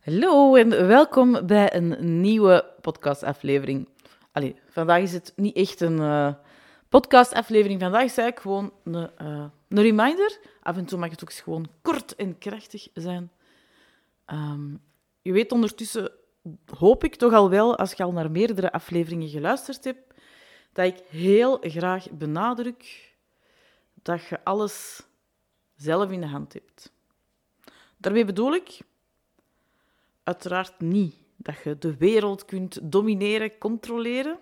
Hallo en welkom bij een nieuwe podcastaflevering. Allee, vandaag is het niet echt een uh, podcastaflevering. Vandaag is eigenlijk gewoon een, uh, een reminder. Af en toe mag het ook gewoon kort en krachtig zijn. Um, je weet ondertussen, hoop ik toch al wel, als je al naar meerdere afleveringen geluisterd hebt, dat ik heel graag benadruk dat je alles zelf in de hand hebt. Daarmee bedoel ik uiteraard niet dat je de wereld kunt domineren, controleren,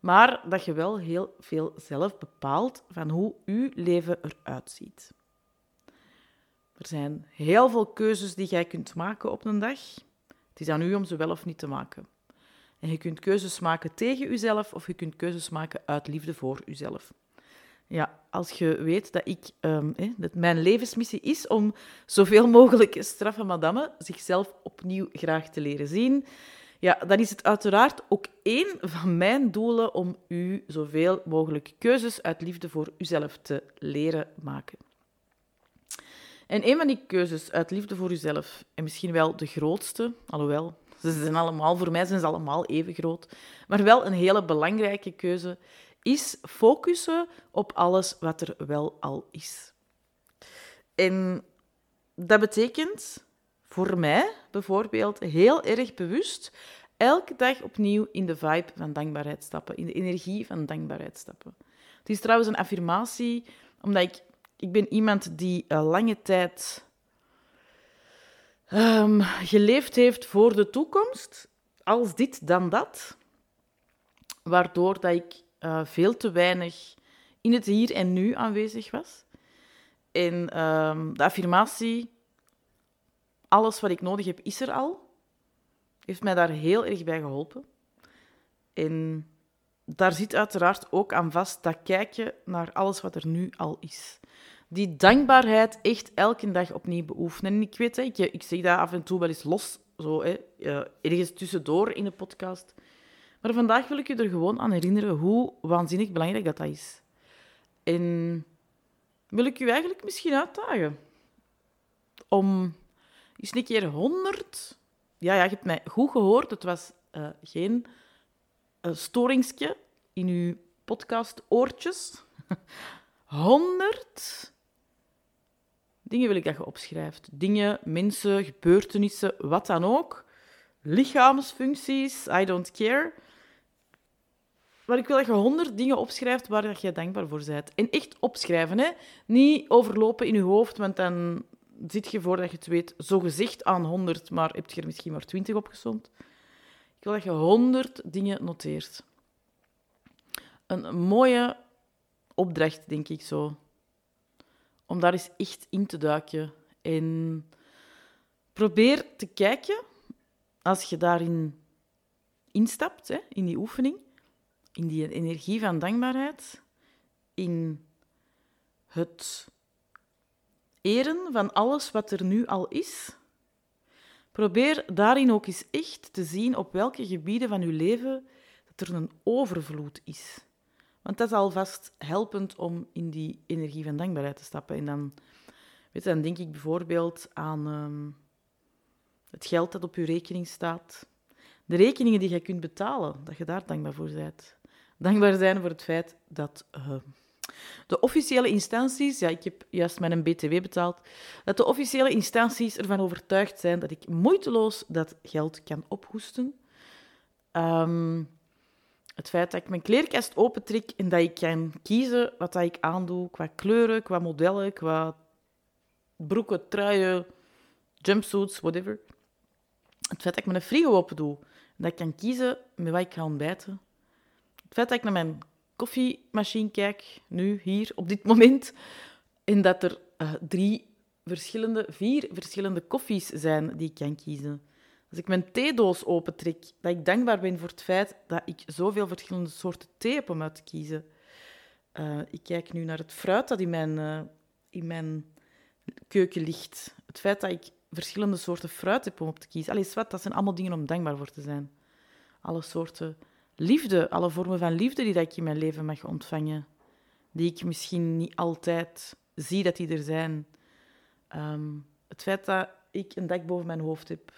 maar dat je wel heel veel zelf bepaalt van hoe je leven eruit ziet. Er zijn heel veel keuzes die jij kunt maken op een dag. Het is aan u om ze wel of niet te maken. En je kunt keuzes maken tegen jezelf of je kunt keuzes maken uit liefde voor jezelf. Ja, als je weet dat, ik, um, dat mijn levensmissie is om zoveel mogelijk straffe madame zichzelf opnieuw graag te leren zien, ja, dan is het uiteraard ook één van mijn doelen om u zoveel mogelijk keuzes uit liefde voor uzelf te leren maken. En een van die keuzes uit liefde voor uzelf, en misschien wel de grootste, alhoewel, ze zijn allemaal, voor mij zijn ze allemaal even groot, maar wel een hele belangrijke keuze, is focussen op alles wat er wel al is. En dat betekent voor mij bijvoorbeeld heel erg bewust elke dag opnieuw in de vibe van dankbaarheid stappen, in de energie van dankbaarheid stappen. Het is trouwens een affirmatie, omdat ik, ik ben iemand die uh, lange tijd um, geleefd heeft voor de toekomst, als dit dan dat, waardoor dat ik uh, veel te weinig in het hier en nu aanwezig was. En um, de affirmatie, alles wat ik nodig heb, is er al, heeft mij daar heel erg bij geholpen. En daar zit uiteraard ook aan vast dat kijken naar alles wat er nu al is. Die dankbaarheid echt elke dag opnieuw beoefenen. En ik weet, ik, ik zeg dat af en toe wel eens los, zo, hè, uh, ergens tussendoor in de podcast. Maar vandaag wil ik je er gewoon aan herinneren hoe waanzinnig belangrijk dat, dat is. En wil ik je eigenlijk misschien uitdagen om eens een keer 100. Ja, ja, je hebt mij goed gehoord. Het was uh, geen uh, storingske in uw podcast-oortjes. 100 dingen wil ik dat je opschrijft. Dingen, mensen, gebeurtenissen, wat dan ook. Lichaamsfuncties, I don't care. Maar ik wil dat je honderd dingen opschrijft waar dat je dankbaar voor bent. En echt opschrijven, hè. Niet overlopen in je hoofd, want dan zit je voordat je het weet zo gezegd aan honderd, maar heb je er misschien maar twintig opgezond. Ik wil dat je honderd dingen noteert. Een mooie opdracht, denk ik zo. Om daar eens echt in te duiken. En probeer te kijken, als je daarin instapt, hè, in die oefening, in die energie van dankbaarheid, in het eren van alles wat er nu al is. Probeer daarin ook eens echt te zien op welke gebieden van uw leven dat er een overvloed is. Want dat is alvast helpend om in die energie van dankbaarheid te stappen. En dan, weet je, dan denk ik bijvoorbeeld aan ehm, het geld dat op uw rekening staat. De rekeningen die je kunt betalen, dat je daar dankbaar voor bent dankbaar zijn voor het feit dat uh, de officiële instanties, ja, ik heb juist mijn BTW betaald, dat de officiële instanties ervan overtuigd zijn dat ik moeiteloos dat geld kan ophoesten. Um, het feit dat ik mijn kleerkast opentrek en dat ik kan kiezen wat dat ik aandoe qua kleuren, qua modellen, qua broeken, truien, jumpsuits, whatever. Het feit dat ik mijn frigo open doe en dat ik kan kiezen met wat ik ga ontbijten feit dat ik naar mijn koffiemachine kijk, nu, hier, op dit moment, en dat er uh, drie verschillende, vier verschillende koffies zijn die ik kan kiezen. Als ik mijn theedoos opentrek, dat ik dankbaar ben voor het feit dat ik zoveel verschillende soorten thee heb om uit te kiezen. Uh, ik kijk nu naar het fruit dat in mijn, uh, in mijn keuken ligt. Het feit dat ik verschillende soorten fruit heb om op te kiezen. Alles wat, dat zijn allemaal dingen om dankbaar voor te zijn. Alle soorten liefde, alle vormen van liefde die dat ik in mijn leven mag ontvangen, die ik misschien niet altijd zie dat die er zijn. Um, het feit dat ik een dak boven mijn hoofd heb,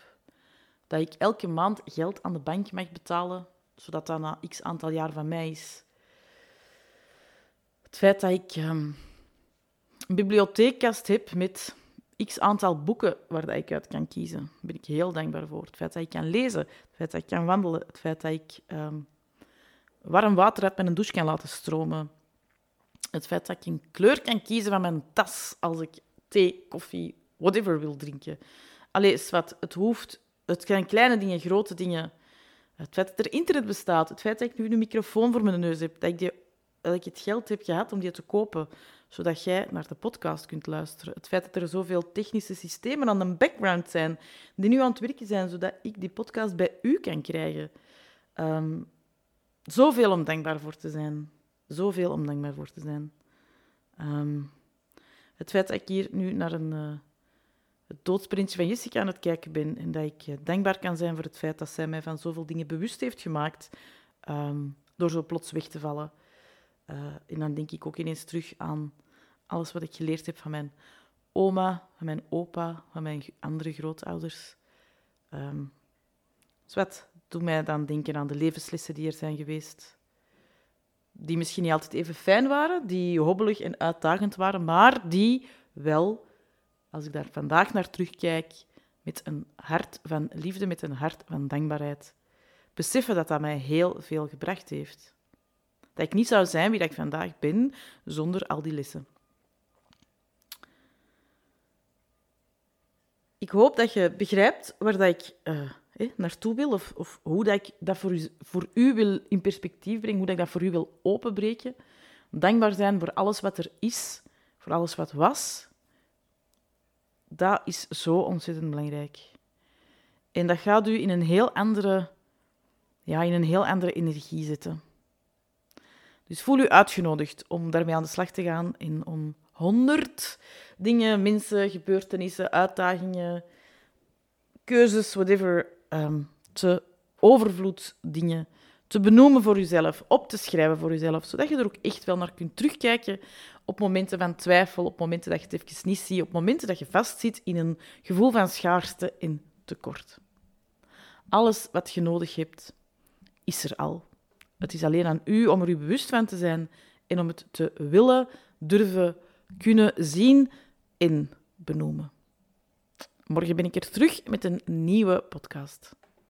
Dat ik elke maand geld aan de bank mag betalen, zodat dat na x aantal jaar van mij is. Het feit dat ik ehm, een bibliotheekkast heb met x aantal boeken waar ik uit kan kiezen, daar ben ik heel dankbaar voor. Het feit dat ik kan lezen, het feit dat ik kan wandelen, het feit dat ik ehm, warm water uit mijn douche kan laten stromen. Het feit dat ik een kleur kan kiezen van mijn tas als ik thee, koffie, whatever wil drinken. Allee, wat, het hoeft. Het zijn kleine dingen, grote dingen. Het feit dat er internet bestaat, het feit dat ik nu een microfoon voor mijn neus heb, dat ik, die, dat ik het geld heb gehad om die te kopen, zodat jij naar de podcast kunt luisteren. Het feit dat er zoveel technische systemen aan de background zijn, die nu aan het werken zijn, zodat ik die podcast bij u kan krijgen. Um, zoveel om dankbaar voor te zijn. Zoveel om dankbaar voor te zijn. Ehm, het feit dat ik hier nu naar een, uh, het doodsprintje van Jessica aan het kijken ben en dat ik uh, dankbaar kan zijn voor het feit dat zij mij van zoveel dingen bewust heeft gemaakt ehm, door zo plots weg te vallen. Uh, en dan denk ik ook ineens terug aan alles wat ik geleerd heb van mijn oma, van mijn opa, van mijn andere grootouders. Um, zwet, doet mij dan denken aan de levenslessen die er zijn geweest. Die misschien niet altijd even fijn waren, die hobbelig en uitdagend waren, maar die wel, als ik daar vandaag naar terugkijk, met een hart van liefde, met een hart van dankbaarheid, beseffen dat dat mij heel veel gebracht heeft. Dat ik niet zou zijn wie dat ik vandaag ben zonder al die lessen. Ik hoop dat je begrijpt waar dat ik uh, naartoe wil, of, of hoe dat ik dat voor u, voor u wil in perspectief brengen, hoe dat ik dat voor u wil openbreken. Dankbaar zijn voor alles wat er is, voor alles wat was. Dat is zo ontzettend belangrijk. En dat gaat u in een heel andere, ja, in een heel andere energie zetten. Dus voel u uitgenodigd om daarmee aan de slag te gaan en om honderd dingen, mensen, gebeurtenissen, uitdagingen, keuzes, whatever, um, te overvloed dingen te benoemen voor jezelf, op te schrijven voor jezelf, zodat je er ook echt wel naar kunt terugkijken op momenten van twijfel, op momenten dat je het even niet ziet, op momenten dat je vastzit in een gevoel van schaarste en tekort. Alles wat je nodig hebt, is er al. Het is alleen aan u om er u bewust van te zijn en om het te willen, durven, kunnen zien en benoemen. Morgen ben ik er terug met een nieuwe podcast.